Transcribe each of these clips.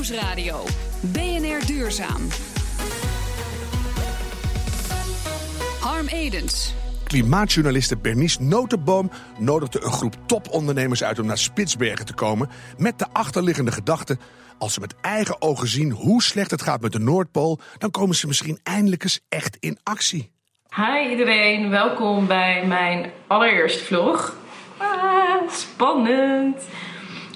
Nieuwsradio. BNR Duurzaam. Harm Edens. Klimaatjournaliste Bernice Notenboom nodigde een groep topondernemers uit om naar Spitsbergen te komen. Met de achterliggende gedachte: als ze met eigen ogen zien hoe slecht het gaat met de Noordpool, dan komen ze misschien eindelijk eens echt in actie. Hi iedereen, welkom bij mijn allereerste vlog. Ah, spannend!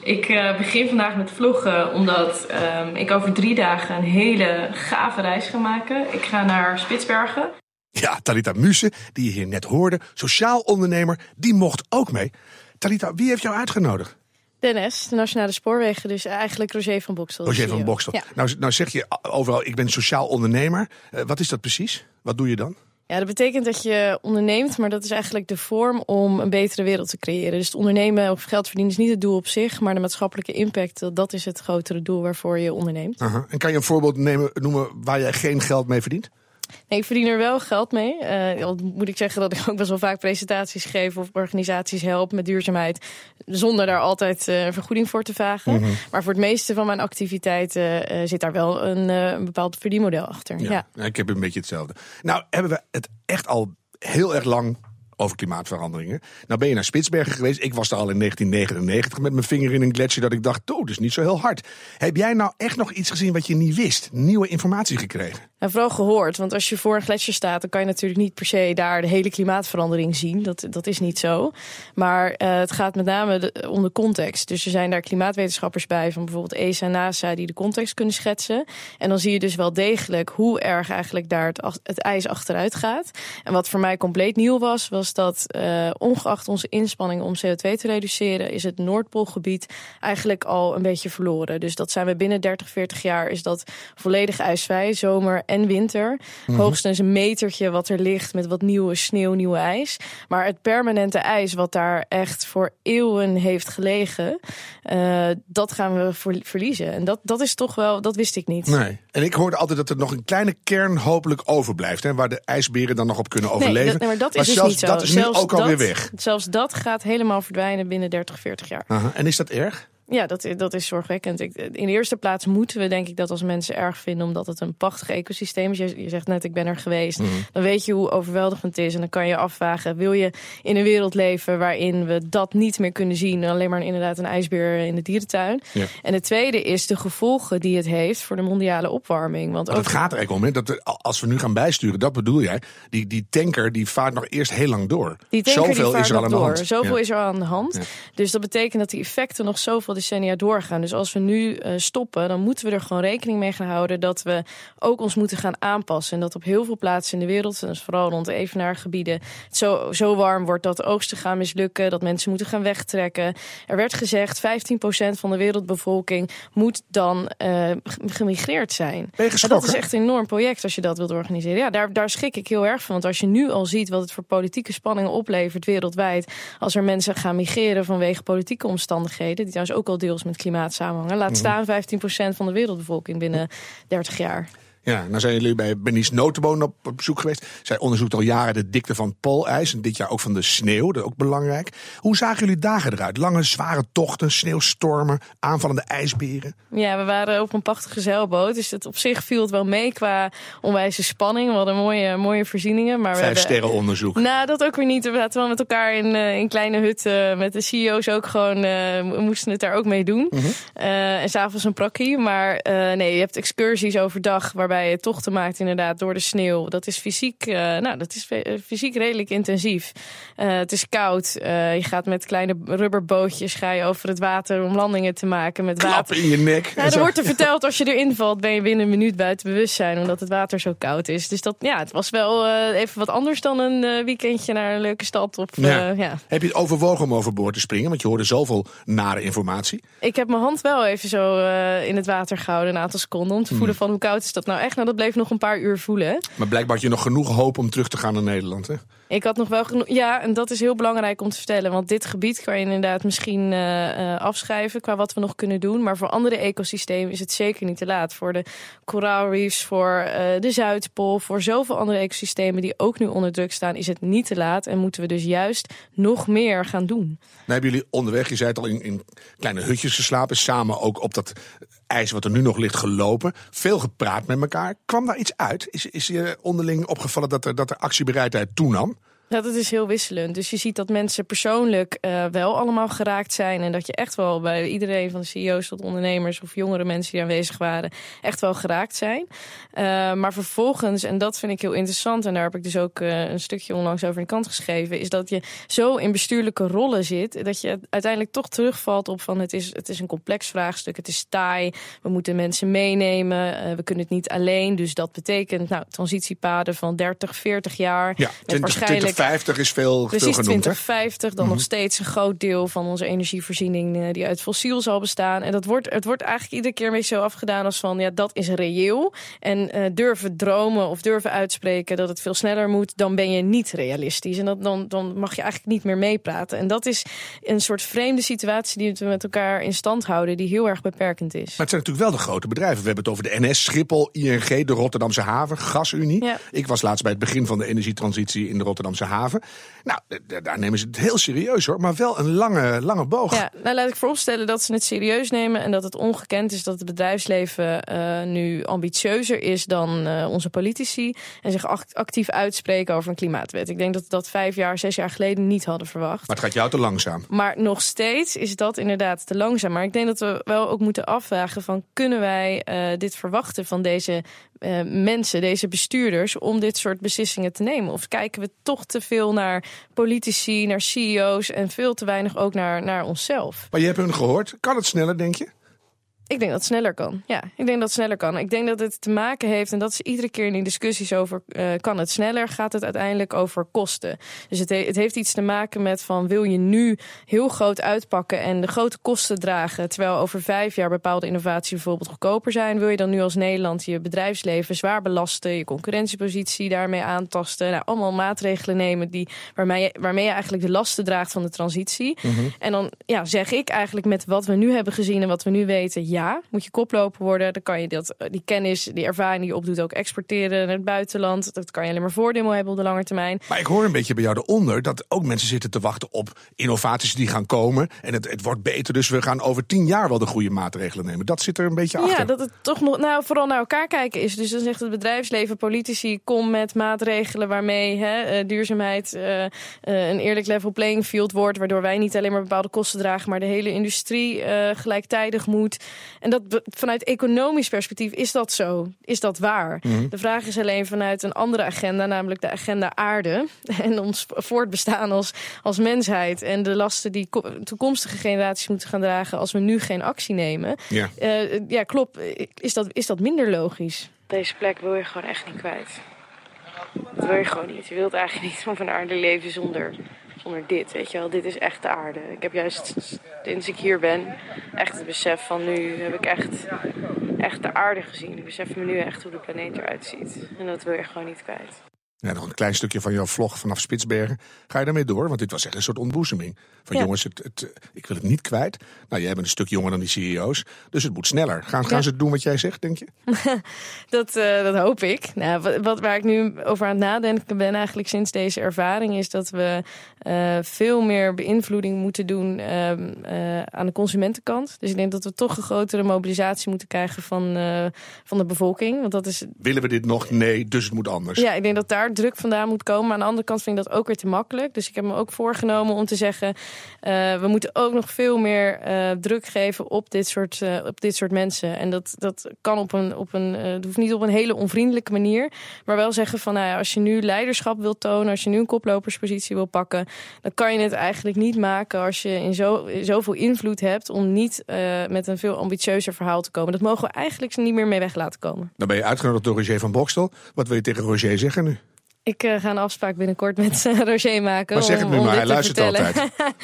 Ik uh, begin vandaag met vloggen omdat um, ik over drie dagen een hele gave reis ga maken. Ik ga naar Spitsbergen. Ja, Talita Muse, die je hier net hoorde, sociaal ondernemer, die mocht ook mee. Talita, wie heeft jou uitgenodigd? NS, de Nationale Spoorwegen, dus eigenlijk Roger van Bokstel. Roger van Bokstel. Ja. Nou, nou zeg je overal, ik ben sociaal ondernemer. Uh, wat is dat precies? Wat doe je dan? Ja, dat betekent dat je onderneemt, maar dat is eigenlijk de vorm om een betere wereld te creëren. Dus het ondernemen of geld verdienen is niet het doel op zich, maar de maatschappelijke impact, dat is het grotere doel waarvoor je onderneemt. En kan je een voorbeeld nemen, noemen waar jij geen geld mee verdient? Nee, ik verdien er wel geld mee. Uh, moet ik zeggen dat ik ook best wel vaak presentaties geef of organisaties help met duurzaamheid. Zonder daar altijd uh, vergoeding voor te vragen. Mm -hmm. Maar voor het meeste van mijn activiteiten uh, zit daar wel een, een bepaald verdienmodel achter. Ja, ja. ik heb een beetje hetzelfde. Nou, hebben we het echt al heel erg lang over klimaatveranderingen. Nou ben je naar Spitsbergen geweest. Ik was daar al in 1999 met mijn vinger in een gletsjer dat ik dacht, dat is niet zo heel hard. Heb jij nou echt nog iets gezien wat je niet wist? Nieuwe informatie gekregen? En vooral gehoord, want als je voor een gletsjer staat, dan kan je natuurlijk niet per se daar de hele klimaatverandering zien. Dat, dat is niet zo. Maar uh, het gaat met name de, om de context. Dus er zijn daar klimaatwetenschappers bij, van bijvoorbeeld ESA en NASA, die de context kunnen schetsen. En dan zie je dus wel degelijk hoe erg eigenlijk daar het, het ijs achteruit gaat. En wat voor mij compleet nieuw was, was dat uh, ongeacht onze inspanningen om CO2 te reduceren, is het Noordpoolgebied eigenlijk al een beetje verloren. Dus dat zijn we binnen 30, 40 jaar, is dat volledig ijsvrij, zomer en winter. Mm -hmm. Hoogstens een metertje wat er ligt met wat nieuwe sneeuw, nieuwe ijs. Maar het permanente ijs wat daar echt voor eeuwen heeft gelegen, uh, dat gaan we verliezen. En dat, dat is toch wel, dat wist ik niet. Nee. En ik hoorde altijd dat er nog een kleine kern hopelijk overblijft, hè, waar de ijsberen dan nog op kunnen overleven. Nee, dat, maar dat is maar zelfs dus niet dat zo. is nu zelfs ook alweer dat, weg. Zelfs dat gaat helemaal verdwijnen binnen 30, 40 jaar. En is dat erg? Ja, dat, dat is zorgwekkend. Ik, in de eerste plaats moeten we denk ik dat als mensen erg vinden... omdat het een prachtig ecosysteem is. Je, je zegt net, ik ben er geweest. Mhm. Mm -hmm. Dan weet je hoe overweldigend het is. En dan kan je afvragen, wil je in een wereld leven... waarin we dat niet meer kunnen zien... alleen maar inderdaad een ijsbeer in de dierentuin. Ja. En het tweede is de gevolgen die het heeft... voor de mondiale opwarming. Want ook het gaat er eigenlijk om, hè? Dat we, als we nu gaan bijsturen, dat bedoel jij. Die, die tanker die vaart nog eerst heel lang door. Die tanker Zoveel die vaart is er aan de hand. Zoveel Ja. is er aan de hand. Ja. Dus dat betekent dat die effecten nog zoveel decennia doorgaan. Dus als we nu uh, stoppen, dan moeten we er gewoon rekening mee gaan houden dat we ook ons moeten gaan aanpassen. En dat op heel veel plaatsen in de wereld, en dus vooral rond de evenaargebieden, het zo, zo warm wordt dat oogsten gaan mislukken, dat mensen moeten gaan wegtrekken. Er werd gezegd, 15% van de wereldbevolking moet dan uh, gemigreerd zijn. Ben je En dat is echt een enorm project als je dat wilt organiseren. Ja, daar, daar schrik ik heel erg van. Want als je nu al ziet wat het voor politieke spanningen oplevert wereldwijd. Als er mensen gaan migreren vanwege politieke omstandigheden. Die trouwens ook al deels met klimaat samenhangen. Laat staan 15% van de wereldbevolking binnen 30 jaar. Ja, nou zijn jullie bij Bernice Notenboom op op bezoek geweest. Zij onderzoekt al jaren de dikte van het poolijs en dit jaar ook van de sneeuw, dat is ook belangrijk. Hoe zagen jullie dagen eruit? Lange, zware tochten, sneeuwstormen, aanvallende ijsberen? Ja, we waren op een prachtige zeilboot. Dus het op zich viel het wel mee qua onwijze spanning. We hadden mooie, mooie voorzieningen. Maar we Vijf hebben, sterren onderzoek. Nou, dat ook weer niet. We zaten wel met elkaar in, in kleine hutten. Met de CEO's ook gewoon. Uh, we moesten het daar ook mee doen. Mhm. Uh, en s'avonds een prakkie. Maar uh, nee, je hebt excursies overdag. Waarbij je tochten maakt inderdaad door de sneeuw. Dat is fysiek, uh, nou, dat is fysiek redelijk intensief. Uh, het is koud. Uh, je gaat met kleine rubberbootjes ga je over het water om landingen te maken met Klap water. in je nek. Er wordt er verteld als je erin valt, ben je binnen een minuut buiten bewustzijn, omdat het water zo koud is. Dus dat, ja, het was wel even wat anders dan een weekendje naar een leuke stad. Of, Ja. ja. Heb je het overwogen om overboord te springen? Want je hoorde zoveel nare informatie. Ik heb mijn hand wel even zo in het water gehouden, een aantal seconden, om te voelen van hoe koud is dat nou echt. Nou, dat bleef nog een paar uur voelen. Maar blijkbaar had je nog genoeg hoop om terug te gaan naar Nederland. Hè? Ik had nog wel genoeg. Ja, en dat is heel belangrijk om te vertellen. Want dit gebied kan je inderdaad misschien uh, uh, afschrijven qua wat we nog kunnen doen. Maar voor andere ecosystemen is het zeker niet te laat. Voor de koraalreefs, voor uh, de Zuidpool, voor zoveel andere ecosystemen die ook nu onder druk staan, is het niet te laat. En moeten we dus juist nog meer gaan doen. Nou hebben jullie onderweg, je zei het al, in, in kleine hutjes geslapen. Samen ook op dat wat er nu nog ligt gelopen. Veel gepraat met elkaar. Kwam daar iets uit? Is, is je onderling opgevallen dat er, dat er actiebereidheid toenam? Ja, dat is heel wisselend. Dus je ziet dat mensen persoonlijk uh, wel allemaal geraakt zijn. En dat je echt wel bij iedereen van de CEO's tot ondernemers of jongere mensen die aanwezig waren, echt wel geraakt zijn. Uh, maar vervolgens, en dat vind ik heel interessant, en daar heb ik dus ook uh, een stukje onlangs over in de kant geschreven, is dat je zo in bestuurlijke rollen zit, dat je uiteindelijk toch terugvalt op van het is, het is een complex vraagstuk, het is taai, we moeten mensen meenemen, we kunnen het niet alleen. Dus dat betekent nou, transitiepaden van 30, 40 jaar. Ja, 20, waarschijnlijk 2050 is veel, Precies, veel genoemd. 2050, dan Mhm. nog steeds een groot deel van onze energievoorziening uh, die uit fossiel zal bestaan. En dat wordt, het wordt eigenlijk iedere keer een beetje zo afgedaan als van ja, dat is reëel. En uh, durven dromen of durven uitspreken dat het veel sneller moet, dan ben je niet realistisch. En dat, dan, dan mag je eigenlijk niet meer meepraten. En dat is een soort vreemde situatie die we met elkaar in stand houden, die heel erg beperkend is. Maar het zijn natuurlijk wel de grote bedrijven. We hebben het over de NS, Schiphol, ING, de Rotterdamse haven, Gasunie. Ja. Ik was laatst bij het begin van de energietransitie in de Rotterdamse haven. Nou, daar nemen ze het heel serieus hoor, maar wel een lange, lange boog. Ja, nou laat ik vooropstellen dat ze het serieus nemen en dat het ongekend is dat het bedrijfsleven uh, nu ambitieuzer is dan uh, onze politici en zich act actief uitspreken over een klimaatwet. Ik denk dat we dat vijf jaar, zes jaar geleden niet hadden verwacht. Maar het gaat jou te langzaam. Maar nog steeds is dat inderdaad te langzaam. Maar ik denk dat we wel ook moeten afvragen van kunnen wij uh, dit verwachten van deze uh, mensen, deze bestuurders, om dit soort beslissingen te nemen? Of kijken we toch te veel naar politici, naar CEO's en veel te weinig ook naar, naar onszelf? Maar je hebt hun gehoord. Kan het sneller, denk je? Ik denk dat het sneller kan. Ja, ik denk dat het sneller kan. Ik denk dat het te maken heeft, en dat is iedere keer in die discussies over uh, kan het sneller, gaat het uiteindelijk over kosten. Dus het, he het, heeft iets te maken met van wil je nu heel groot uitpakken en de grote kosten dragen, terwijl over vijf jaar bepaalde innovaties bijvoorbeeld goedkoper zijn, wil je dan nu als Nederland je bedrijfsleven zwaar belasten, je concurrentiepositie daarmee aantasten, nou, allemaal maatregelen nemen die, waarmee, je, waarmee je eigenlijk de lasten draagt van de transitie. Mm -hmm. En dan ja, zeg ik eigenlijk met wat we nu hebben gezien en wat we nu weten, ja, moet je koploper worden. Dan kan je dat, die kennis, die ervaring die je opdoet ook exporteren naar het buitenland. Dat kan je alleen maar voordeel hebben op de lange termijn. Maar ik hoor een beetje bij jou eronder dat ook mensen zitten te wachten op innovaties die gaan komen. En het, het wordt beter, dus we gaan over tien jaar wel de goede maatregelen nemen. Dat zit er een beetje achter. Ja, dat het toch nog nou, vooral naar elkaar kijken is. Dus dan zegt het bedrijfsleven, politici, kom met maatregelen waarmee hè, uh, duurzaamheid uh, uh, een eerlijk level playing field wordt. Waardoor wij niet alleen maar bepaalde kosten dragen, maar de hele industrie gelijktijdig moet. En dat vanuit economisch perspectief is dat zo. Is dat waar? Mm -hmm. De vraag is alleen vanuit een andere agenda, namelijk de agenda aarde. En ons voortbestaan als, als mensheid. En de lasten die toekomstige generaties moeten gaan dragen als we nu geen actie nemen. Ja, uh, ja klopt. Is dat, is dat minder logisch? Deze plek wil je gewoon echt niet kwijt. Dat wil je gewoon niet. Je wilt eigenlijk niet op een aarde leven zonder zonder dit, weet je wel. Dit is echt de aarde. Ik heb juist, sinds ik hier ben, echt het besef van nu heb ik echt, echt de aarde gezien. Ik besef me nu echt hoe de planeet eruit ziet. En dat wil je gewoon niet kwijt. Ja, nog een klein stukje van jouw vlog vanaf Spitsbergen. Ga je daarmee door? Want dit was echt een soort ontboezeming. Van Ja. jongens, het, het, ik wil het niet kwijt. Nou, jij bent een stuk jonger dan die CEO's. Dus het moet sneller. Gaan, gaan ze doen wat jij zegt, denk je? Dat, eh, dat hoop ik. Nou, wat, wat, waar ik nu over aan het nadenken ben eigenlijk sinds deze ervaring... is dat we eh, veel meer beïnvloeding moeten doen ehm, eh, aan de consumentenkant. Dus ik denk dat we toch een grotere mobilisatie moeten krijgen van, van de bevolking. Want dat is Willen we dit nog? Nee, dus het moet anders. Ja, ik denk dat daar druk vandaan moet komen. Maar aan de andere kant vind ik dat ook weer te makkelijk. Dus ik heb me ook voorgenomen om te zeggen... eh, we moeten ook nog veel meer eh, druk geven op dit soort, eh, op dit soort mensen. En dat, dat kan op een... Op een het hoeft niet op een hele onvriendelijke manier. Maar wel zeggen van, nou ja, als je nu leiderschap wilt tonen... als je nu een koploperspositie wil pakken... dan kan je het eigenlijk niet maken als je in zo, zoveel invloed hebt... om niet met een veel ambitieuzer verhaal te komen. Dat mogen we eigenlijk niet meer mee weg laten komen. Dan ben je uitgenodigd door Roger van Bokstel. Wat wil je tegen Roger zeggen nu? Ik eh, ga een afspraak binnenkort met eh, Roger maken. Maar zeg het om, nu om maar, dit hij te luistert vertellen.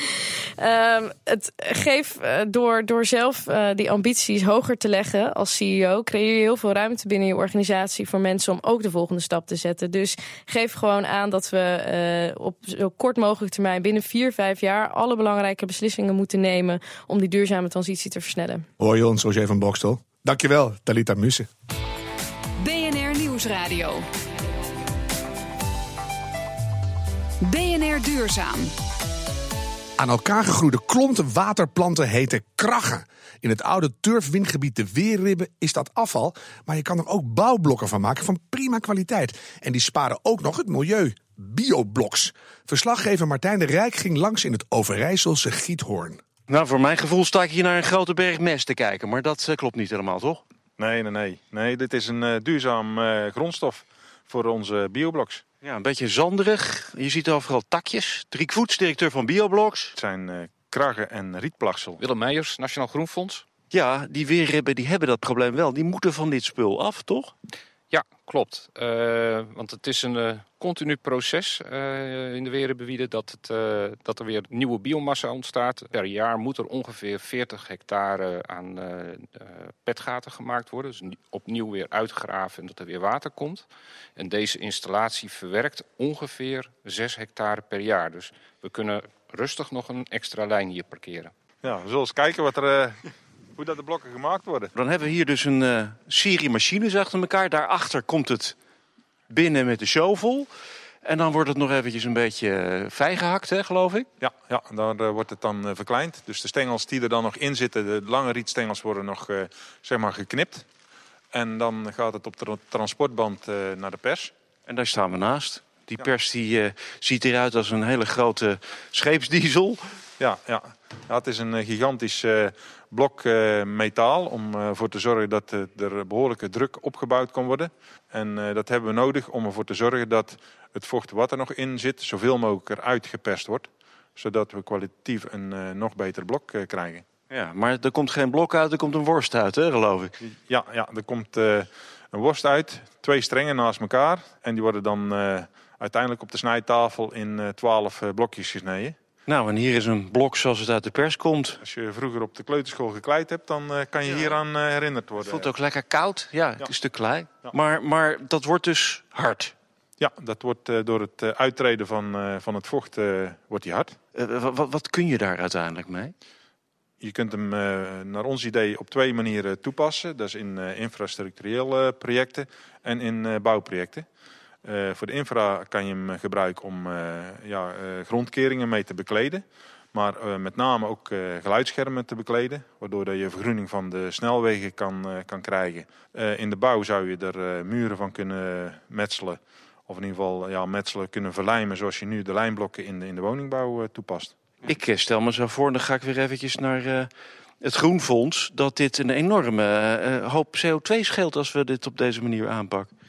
Ehm, het geef eh, door, door zelf eh, die ambities hoger te leggen als CEO, creëer je heel veel ruimte binnen je organisatie voor mensen om ook de volgende stap te zetten. Dus geef gewoon aan dat we eh, op zo kort mogelijk termijn, binnen vier, vijf jaar, alle belangrijke beslissingen moeten nemen om die duurzame transitie te versnellen. Hoor je ons, Roger van Bokstel? Dankjewel, Talita Musse. BNR Nieuwsradio. BNR Duurzaam. Aan elkaar gegroeide klonten waterplanten heten kraggen. In het oude turfwindgebied de Weerribben is dat afval, maar je kan er ook bouwblokken van maken van prima kwaliteit. En die sparen ook nog het milieu. Biobloks. Verslaggever Martijn de Rijk ging langs in het Overijsselse Giethoorn. Nou, voor mijn gevoel sta ik hier naar een grote berg mest te kijken, maar dat eh, klopt niet helemaal, toch? Nee, nee, nee. nee dit is een uh, duurzaam uh, grondstof voor onze biobloks. Ja, een beetje zanderig. Je ziet overal takjes. Drie Voets, directeur van Biobloks. Het zijn uh, kraggen en rietplaksel. Willem Meijers, Nationaal Groenfonds. Ja, die weerribben die hebben dat probleem wel. Die moeten van dit spul af, toch? Ja, klopt. Uh, want het is een uh, continu proces uh, in de weerbewieden dat, dat er weer nieuwe biomassa ontstaat. Per jaar moet er ongeveer 40 hectare aan petgaten gemaakt worden. Dus opnieuw weer uitgraven en dat er weer water komt. En deze installatie verwerkt ongeveer 6 hectare per jaar. Dus we kunnen rustig nog een extra lijn hier parkeren. Ja, we zullen eens kijken wat er hoe dat de blokken gemaakt worden. Dan hebben we hier dus een uh, serie machines achter elkaar. Daarachter komt het binnen met de shovel. En dan wordt het nog eventjes een beetje vijgehakt, hè, geloof ik? Ja, ja daar uh, wordt het dan uh, verkleind. Dus de stengels die er dan nog in zitten, de lange rietstengels, worden nog zeg maar geknipt. En dan gaat het op de transportband naar de pers. En daar staan we naast. Die ja. pers die, ziet eruit als een hele grote scheepsdiesel. Ja, ja. ja het is een gigantisch blok uh, metaal om ervoor uh, te zorgen dat uh, er behoorlijke druk opgebouwd kan worden. En dat hebben we nodig om ervoor te zorgen dat het vocht wat er nog in zit zoveel mogelijk eruit geperst wordt. Zodat we kwalitatief een nog beter blok krijgen. Ja, maar er komt geen blok uit, er komt een worst uit, hè, geloof ik. Ja, ja er komt een worst uit, twee strengen naast elkaar. En die worden dan uiteindelijk op de snijtafel in twaalf blokjes gesneden. Nou, en hier is een blok zoals het uit de pers komt. Als je vroeger op de kleuterschool gekleid hebt, dan uh, kan je ja. hieraan uh, herinnerd worden. Het voelt ook lekker koud. Ja, ja. het is stuk klei. Ja. Maar, maar dat wordt dus hard. Ja, dat wordt uh, door het uittreden van, van het vocht wordt die hard. wat, wat kun je daar uiteindelijk mee? Je kunt hem naar ons idee op twee manieren toepassen. Dat is in infrastructureel projecten en in bouwprojecten. Uh, voor de infra kan je hem gebruiken om uh, ja, grondkeringen mee te bekleden. Maar met name ook geluidsschermen te bekleden. Waardoor je vergroening van de snelwegen kan, kan krijgen. in de bouw zou je er muren van kunnen metselen. Of in ieder geval ja, metselen kunnen verlijmen zoals je nu de lijnblokken in de, in de woningbouw toepast. Ik stel me zo voor, dan ga ik weer eventjes naar het Groenfonds. Dat dit een enorme hoop CO2 scheelt als we dit op deze manier aanpakken.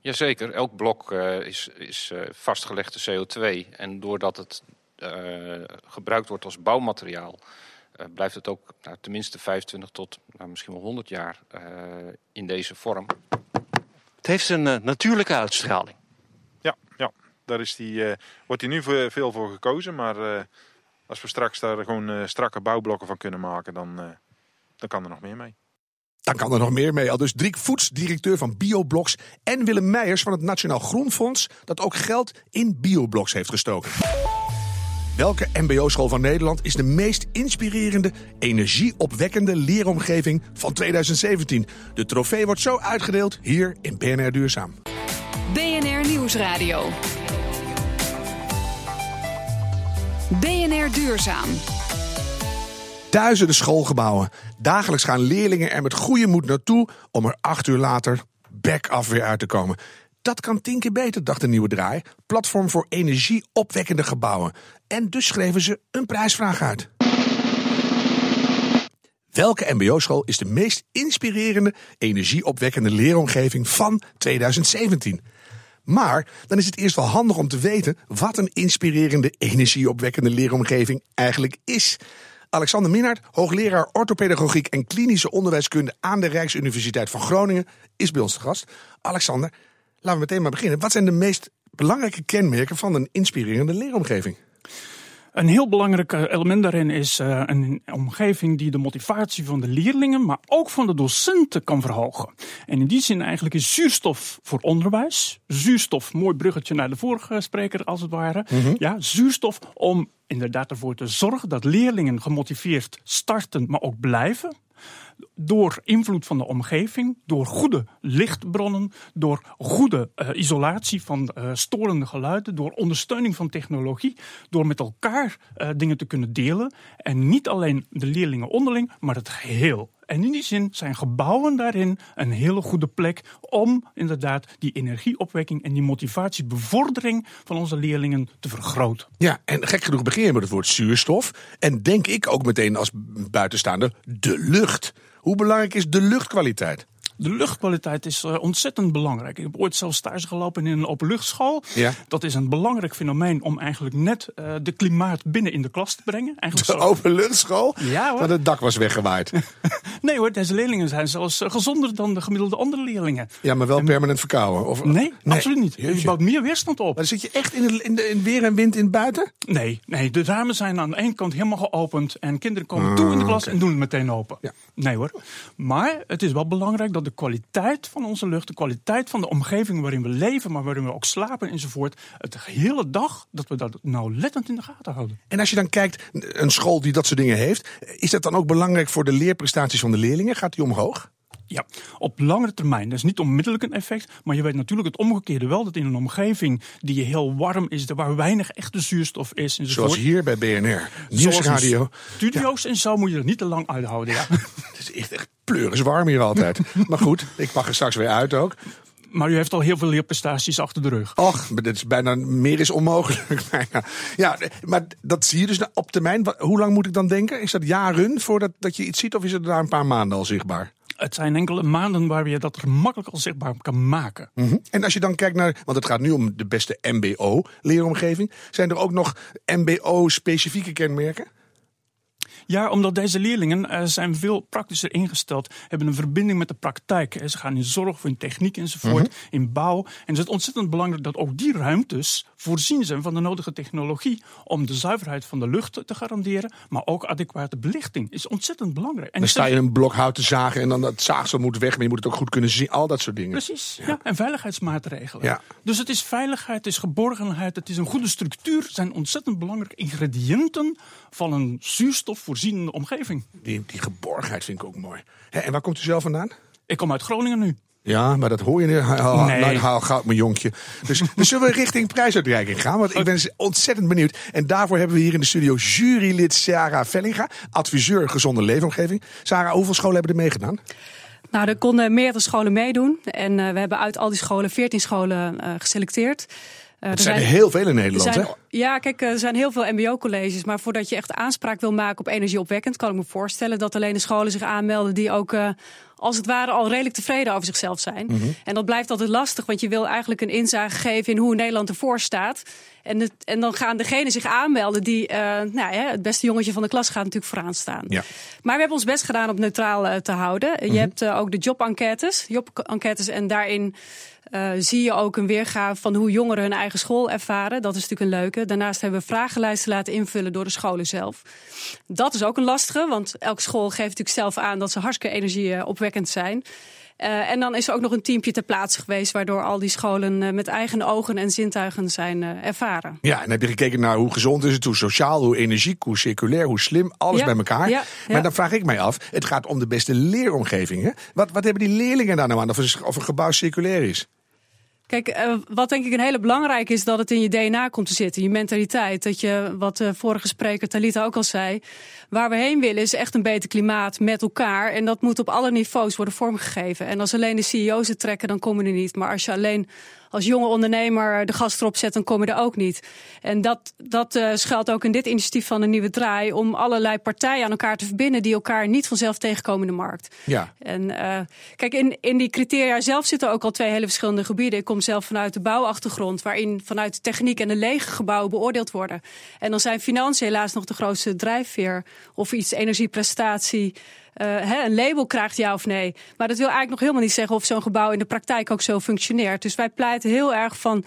Jazeker, elk blok uh, is, is uh, vastgelegde CO2. En doordat het uh, gebruikt wordt als bouwmateriaal, blijft het ook nou, tenminste 25 tot nou, misschien wel 100 jaar in deze vorm. Het heeft een natuurlijke uitstraling. Ja, ja. daar is die, wordt hier nu veel voor gekozen. Maar als we straks daar gewoon strakke bouwblokken van kunnen maken, dan, dan kan er nog meer mee. Dan kan er nog meer mee. Al dus Driek Voets, directeur van Biobloks. En Willem Meijers van het Nationaal Groenfonds. Dat ook geld in Biobloks heeft gestoken. Welke MBO-school van Nederland is de meest inspirerende, energieopwekkende leeromgeving van 2017? De trofee wordt zo uitgedeeld hier in BNR Duurzaam. BNR Nieuwsradio. BNR Duurzaam. Duizenden schoolgebouwen. Dagelijks gaan leerlingen er met goede moed naartoe om er acht uur later back af weer uit te komen. Dat kan tien keer beter, dacht de nieuwe draai. Platform voor energieopwekkende gebouwen. En dus schreven ze een prijsvraag uit. Welke MBO-school is de meest inspirerende, energieopwekkende leeromgeving van 2017? Maar dan is het eerst wel handig om te weten wat een inspirerende, energieopwekkende leeromgeving eigenlijk is. Alexander Minnaert, hoogleraar orthopedagogiek en klinische onderwijskunde aan de Rijksuniversiteit van Groningen, is bij ons te gast. Alexander, laten we meteen maar beginnen. Wat zijn de meest belangrijke kenmerken van een inspirerende leeromgeving? Een heel belangrijk eh, element daarin is uh, een omgeving die de motivatie van de leerlingen, maar ook van de docenten kan verhogen. En in die zin eigenlijk is zuurstof voor onderwijs. Zuurstof, mooi bruggetje naar de vorige spreker als het ware. Mm -hmm. Ja, zuurstof om inderdaad ervoor te zorgen dat leerlingen gemotiveerd starten, maar ook blijven. Door invloed van de omgeving, door goede lichtbronnen, door goede uh, isolatie van uh, storende geluiden, door ondersteuning van technologie, door met elkaar uh, dingen te kunnen delen. En niet alleen de leerlingen onderling, maar het geheel. En in die zin zijn gebouwen daarin een hele goede plek om inderdaad die energieopwekking en die motivatiebevordering van onze leerlingen te vergroten. Ja, en gek genoeg begin je met het woord zuurstof. En denk ik ook meteen als buitenstaander de lucht. Hoe belangrijk is de luchtkwaliteit? De luchtkwaliteit is uh, ontzettend belangrijk. Ik heb ooit zelf stage gelopen in een openluchtschool. Ja. Dat is een belangrijk fenomeen om eigenlijk net uh, de klimaat binnen in de klas te brengen. Eigenlijk de openluchtschool? Ja hoor. Want het dak was weggewaaid. nee hoor, deze leerlingen zijn zelfs uh, gezonder dan de gemiddelde andere leerlingen. Ja, maar wel en... permanent verkouden? Of... Nee, nee, absoluut niet. Jeetje. Je bouwt meer weerstand op. Maar zit je echt in, de, in, de, in weer en wind in het buiten? Nee, nee, de ramen zijn aan de ene kant helemaal geopend. En kinderen komen toe in de klas okay. en doen het meteen open. Ja. Nee hoor. Maar het is wel belangrijk dat de kwaliteit van onze lucht, de kwaliteit van de omgeving waarin we leven, maar waarin we ook slapen enzovoort, het hele dag, dat we dat nauwlettend in de gaten houden. En als je dan kijkt, een school die dat soort dingen heeft, is dat dan ook belangrijk voor de leerprestaties van de leerlingen? Gaat die omhoog? Ja, op langere termijn. Dat is niet onmiddellijk een effect. Maar je weet natuurlijk het omgekeerde wel. Dat in een omgeving die heel warm is, waar weinig echte zuurstof is. Enzovoort. Zoals hier bij BNR. Nieuwsradio. Studio's ja. en zo moet je er niet te lang uithouden. Ja. het is echt, echt pleuris warm hier altijd. maar goed, ik mag er straks weer uit ook. Maar u heeft al heel veel leerprestaties achter de rug. Och, dit is bijna meer is onmogelijk. Ja, maar dat zie je dus op termijn. Hoe lang moet ik dan denken? Is dat jaren voordat dat je iets ziet, of is het daar een paar maanden al zichtbaar? Het zijn enkele maanden waar je dat gemakkelijk al zichtbaar kan maken. -hmm. En als je dan kijkt naar, want het gaat nu om de beste MBO-leeromgeving. Zijn er ook nog MBO-specifieke kenmerken? Ja, omdat deze leerlingen uh, zijn veel praktischer ingesteld, hebben een verbinding met de praktijk. Ze gaan in zorg, in techniek enzovoort, -hmm. in bouw. En het is ontzettend belangrijk dat ook die ruimtes voorzien zijn van de nodige technologie om de zuiverheid van de lucht te garanderen, maar ook adequate belichting is ontzettend belangrijk. En dan sta je een blok hout te zagen en dan dat zaagsel moet weg, maar je moet het ook goed kunnen zien, al dat soort dingen. Precies, ja. ja en veiligheidsmaatregelen. Ja. Dus het is veiligheid, het is geborgenheid, het is een goede structuur, zijn ontzettend belangrijke ingrediënten van een zuurstof voorzienende omgeving. Die, die geborgenheid vind ik ook mooi. Hè, en waar komt u zelf vandaan? Ik kom uit Groningen nu. Ja, maar dat hoor je niet. Haal, Nee. nou, haal goud, mijn jonkje. Dus, dus zullen we richting prijsuitreiking gaan? Want ik ben ontzettend benieuwd. En daarvoor hebben we hier in de studio jurylid Sarah Vellinga, adviseur gezonde leefomgeving. Sarah, hoeveel scholen hebben er meegedaan? Nou, er konden meerdere scholen meedoen. En uh, we hebben uit al die scholen 14 scholen uh, geselecteerd. Uh, er zijn er heel veel in Nederland, zijn, hè? Ja, kijk, er zijn heel veel mbo-colleges. Maar voordat je echt aanspraak wil maken op energieopwekkend... kan ik me voorstellen dat alleen de scholen zich aanmelden... die ook uh, als het ware al redelijk tevreden over zichzelf zijn. Mhm. Mm -hmm. En dat blijft altijd lastig, want je wil eigenlijk een inzage geven... in hoe Nederland ervoor staat. En, het, en dan gaan degenen zich aanmelden die... Uh, nou ja, het beste jongetje van de klas gaat natuurlijk vooraan staan. Ja. Maar we hebben ons best gedaan om neutraal uh, te houden. Mm -hmm. Je hebt uh, ook de jobenquêtes. Jobenquêtes en daarin... Uh, zie je ook een weergave van hoe jongeren hun eigen school ervaren. Dat is natuurlijk een leuke. Daarnaast hebben we vragenlijsten laten invullen door de scholen zelf. Dat is ook een lastige, want elke school geeft natuurlijk zelf aan dat ze hartstikke energieopwekkend zijn. Uh, en dan is er ook nog een teampje ter plaatse geweest, waardoor al die scholen uh, met eigen ogen en zintuigen zijn uh, ervaren. Ja, en heb je gekeken naar hoe gezond is het, hoe sociaal, hoe energiek, hoe circulair, hoe slim, alles ja, bij elkaar. Ja, ja. Maar dan vraag ik mij af, het gaat om de beste leeromgeving. Hè? Wat, wat hebben die leerlingen daar nou aan, of een, of een gebouw circulair is? Kijk, uh, wat denk ik een hele belangrijke is dat het in je DNA komt te zitten. Je mentaliteit. Dat je, wat de vorige spreker Talita ook al zei. Waar we heen willen is echt een beter klimaat met elkaar. En dat moet op alle niveaus worden vormgegeven. En als alleen de CEO's het trekken, dan komen we er niet. Maar als je alleen als jonge ondernemer de gas erop zet, dan kom je er ook niet. En dat, dat uh, schuilt ook in dit initiatief van de Nieuwe Draai... om allerlei partijen aan elkaar te verbinden... die elkaar niet vanzelf tegenkomen in de markt. Ja. En uh, kijk, in, in die criteria zelf zitten ook al twee hele verschillende gebieden. Ik kom zelf vanuit de bouwachtergrond... waarin vanuit de techniek en de lege gebouwen beoordeeld worden. En dan zijn financiën helaas nog de grootste drijfveer... of iets energieprestatie... Hè, een label krijgt ja of nee. Maar dat wil eigenlijk nog helemaal niet zeggen of zo'n gebouw in de praktijk ook zo functioneert. Dus wij pleiten heel erg van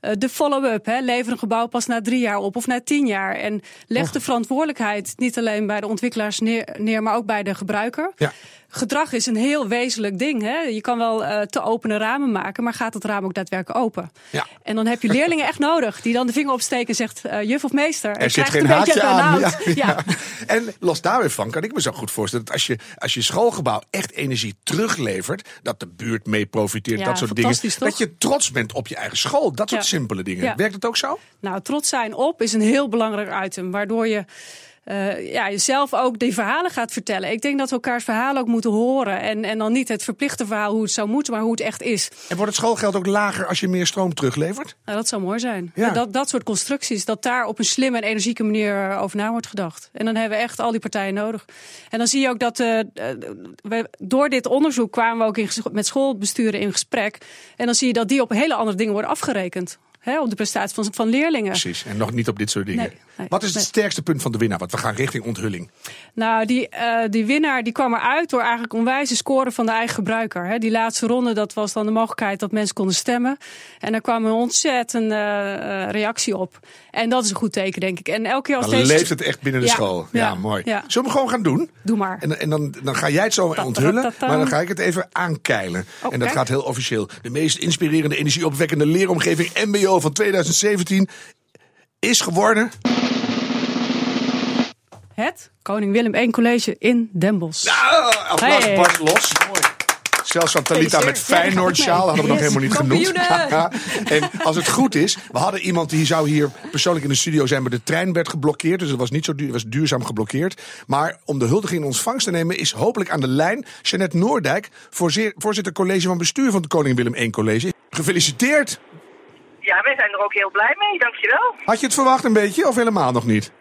uh, de follow-up. Lever een gebouw pas na drie jaar op of na tien jaar. En leg de verantwoordelijkheid niet alleen bij de ontwikkelaars neer, neer maar ook bij de gebruiker. Ja. Gedrag is een heel wezenlijk ding. Hè? Je kan wel uh, te opene ramen maken, maar gaat het raam ook daadwerkelijk open? Ja. En dan heb je leerlingen echt nodig die dan de vinger opsteken en zegt: uh, juf of meester. Er zit geen haakje aan. Ja, ja. En los daar weer van kan ik me zo goed voorstellen dat als je, als je schoolgebouw echt energie teruglevert, dat de buurt mee profiteert, dat soort dingen. Toch? Dat je trots bent op je eigen school. Dat soort simpele dingen. Werkt het ook zo? Nou, trots zijn op is een heel belangrijk item, waardoor je uh, ja, jezelf ook die verhalen gaat vertellen. Ik denk dat we elkaars verhalen ook moeten horen. En, en dan niet het verplichte verhaal hoe het zou moeten, maar hoe het echt is. En wordt het schoolgeld ook lager als je meer stroom teruglevert? Nou, dat zou mooi zijn. Ja. Dat, dat soort constructies, dat daar op een slimme en energieke manier over na wordt gedacht. En dan hebben we echt al die partijen nodig. En dan zie je ook dat uh, we, door dit onderzoek kwamen we ook in, met schoolbesturen in gesprek. En dan zie je dat die op hele andere dingen worden afgerekend hè, op de prestatie van, van leerlingen. Precies, en nog niet op dit soort dingen. Wat is het sterkste punt van de winnaar? Want we gaan richting onthulling. Nou, die, uh, die winnaar die kwam eruit door eigenlijk onwijze scoren van de eigen gebruiker. Hè. Die laatste ronde, dat was dan de mogelijkheid dat mensen konden stemmen. En daar kwam een ontzettende uh, reactie op. En dat is een goed teken, denk ik. En elke keer als dan deze... leeft het echt binnen de school. Ja, mooi. Zullen we gewoon gaan doen? Doe maar. En, en dan, dan ga jij het zo onthullen, maar dan ga ik het even aankeilen. En dat gaat heel officieel. De meest inspirerende, energieopwekkende leeromgeving MBO van 2017 is geworden... Het Koning Willem I College in Den Bosch. Nou, applaus hey. los. Mooi. Zelfs van Talita met Feyenoord sjaal hadden we nog helemaal niet genoemd. en als het goed is, we hadden iemand die zou hier persoonlijk in de studio zijn, maar de trein werd geblokkeerd. Dus het was niet zo duur, was duurzaam geblokkeerd. Maar om de huldiging in ontvangst te nemen, is hopelijk aan de lijn Jeannette Noordijk, voorzitter college van bestuur van het Koning Willem I College. Gefeliciteerd! Ja, wij zijn er ook heel blij mee, dankjewel. Had je het verwacht een beetje of helemaal nog niet?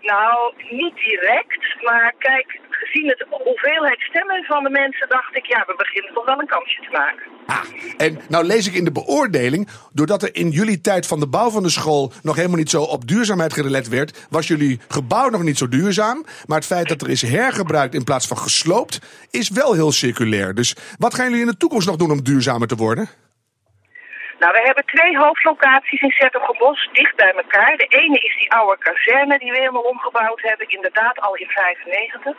Nou, niet direct, maar kijk, gezien het hoeveelheid stemmen van de mensen dacht ik, ja, we beginnen toch wel een kansje te maken. Ah, en nou lees ik in de beoordeling, doordat er in jullie tijd van de bouw van de school nog helemaal niet zo op duurzaamheid gelet werd, was jullie gebouw nog niet zo duurzaam. Maar het feit dat er is hergebruikt in plaats van gesloopt, is wel heel circulair. Dus wat gaan jullie in de toekomst nog doen om duurzamer te worden? Nou, we hebben twee hoofdlocaties in Zettergebos, dicht bij elkaar. De ene is die oude kazerne die we helemaal omgebouwd hebben, inderdaad al in 95.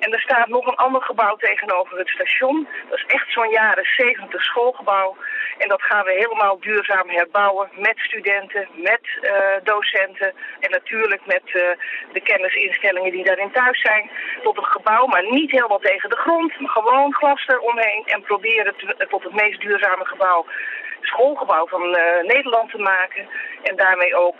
En er staat nog een ander gebouw tegenover het station. Dat is echt zo'n jaren 70 schoolgebouw. En dat gaan we helemaal duurzaam herbouwen met studenten, met uh, docenten en natuurlijk met uh, de kennisinstellingen die daarin thuis zijn. Tot een gebouw, maar niet helemaal tegen de grond. Maar gewoon glas eromheen en proberen tot het meest duurzame gebouw schoolgebouw van uh, Nederland te maken. En daarmee ook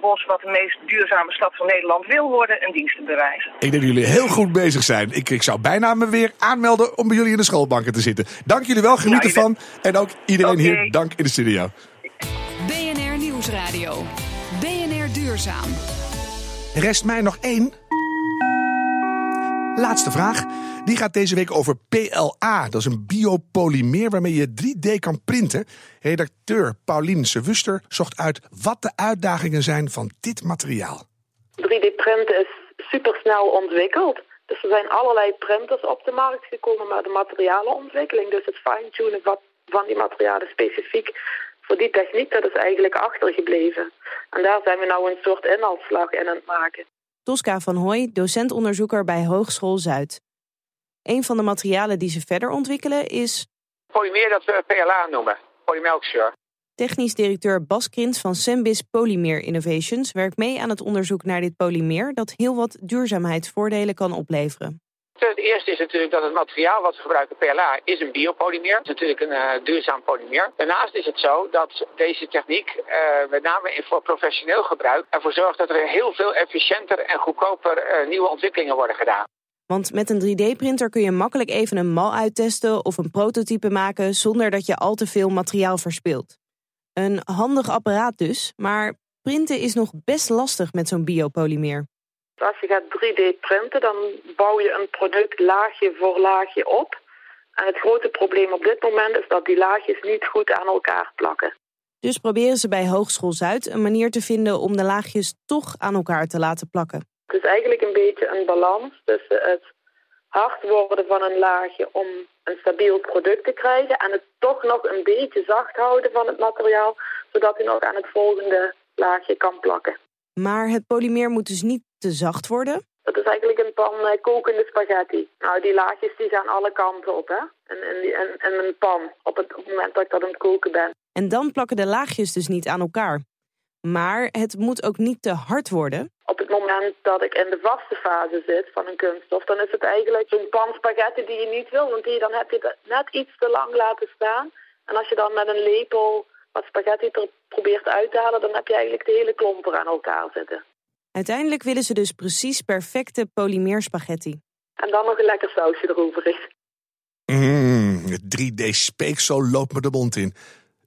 Bos, wat de meest duurzame stad van Nederland wil worden, een dienst te bewijzen. Ik denk dat jullie heel goed bezig zijn. Ik, ik zou bijna me weer aanmelden om bij jullie in de schoolbanken te zitten. Dank jullie wel, geniet nou, ervan. En ook iedereen okay. hier, dank in de studio. BNR Nieuwsradio. BNR Duurzaam. Rest mij nog één. Laatste vraag. Die gaat deze week over PLA. Dat is een biopolymeer waarmee je 3D kan printen. Redacteur Paulien Sewuster zocht uit wat de uitdagingen zijn van dit materiaal. 3D-printen is supersnel ontwikkeld. Dus er zijn allerlei printers op de markt gekomen, maar de materialenontwikkeling, dus het fine-tunen van die materialen specifiek voor die techniek, dat is eigenlijk achtergebleven. En daar zijn we nou een soort inhaalslag in aan het maken. Tosca van Hooy, docentonderzoeker bij Hogeschool Zuid. Een van de materialen die ze verder ontwikkelen is... Polymeer dat we PLA noemen, polymelkzuur. Technisch directeur Bas Krins van Sembis Polymer Innovations werkt mee aan het onderzoek naar dit polymeer dat heel wat duurzaamheidsvoordelen kan opleveren. Het eerste is natuurlijk dat het materiaal wat we gebruiken, PLA, is een biopolymeer. Het is natuurlijk een uh, duurzaam polymeer. Daarnaast is het zo dat deze techniek, uh, met name voor professioneel gebruik, ervoor zorgt dat er heel veel efficiënter en goedkoper uh, nieuwe ontwikkelingen worden gedaan. Want met een 3D-printer kun je makkelijk even een mal uittesten of een prototype maken zonder dat je al te veel materiaal verspilt. Een handig apparaat dus, maar printen is nog best lastig met zo'n biopolymeer. Als je gaat 3D printen, dan bouw je een product laagje voor laagje op. En het grote probleem op dit moment is dat die laagjes niet goed aan elkaar plakken. Dus proberen ze bij Hogeschool Zuid een manier te vinden om de laagjes toch aan elkaar te laten plakken. Het is eigenlijk een beetje een balans tussen het hard worden van een laagje om een stabiel product te krijgen en het toch nog een beetje zacht houden van het materiaal, zodat hij nog aan het volgende laagje kan plakken. Maar het polymeer moet dus niet te zacht worden? Dat is eigenlijk een pan eh, kokende spaghetti. Nou, die laagjes die gaan alle kanten op, hè. En, en, en een pan op het, op het moment dat ik dat aan het koken ben. En dan plakken de laagjes dus niet aan elkaar. Maar het moet ook niet te hard worden. Op het moment dat ik in de vaste fase zit van een kunststof, dan is het eigenlijk zo'n pan spaghetti die je niet wil. Want die, dan heb je het net iets te lang laten staan. En als je dan met een lepel wat spaghetti er probeert uit te halen, dan heb je eigenlijk de hele klomp er aan elkaar zitten. Uiteindelijk willen ze dus precies perfecte polymeerspaghetti. En dan nog een lekker sausje erover. Mm, het 3D-speeksel loopt me de mond in.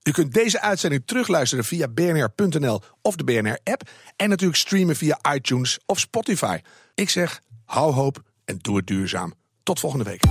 U kunt deze uitzending terugluisteren via bnr.nl of de BNR-app. En natuurlijk streamen via iTunes of Spotify. Ik zeg, hou hoop en doe het duurzaam. Tot volgende week.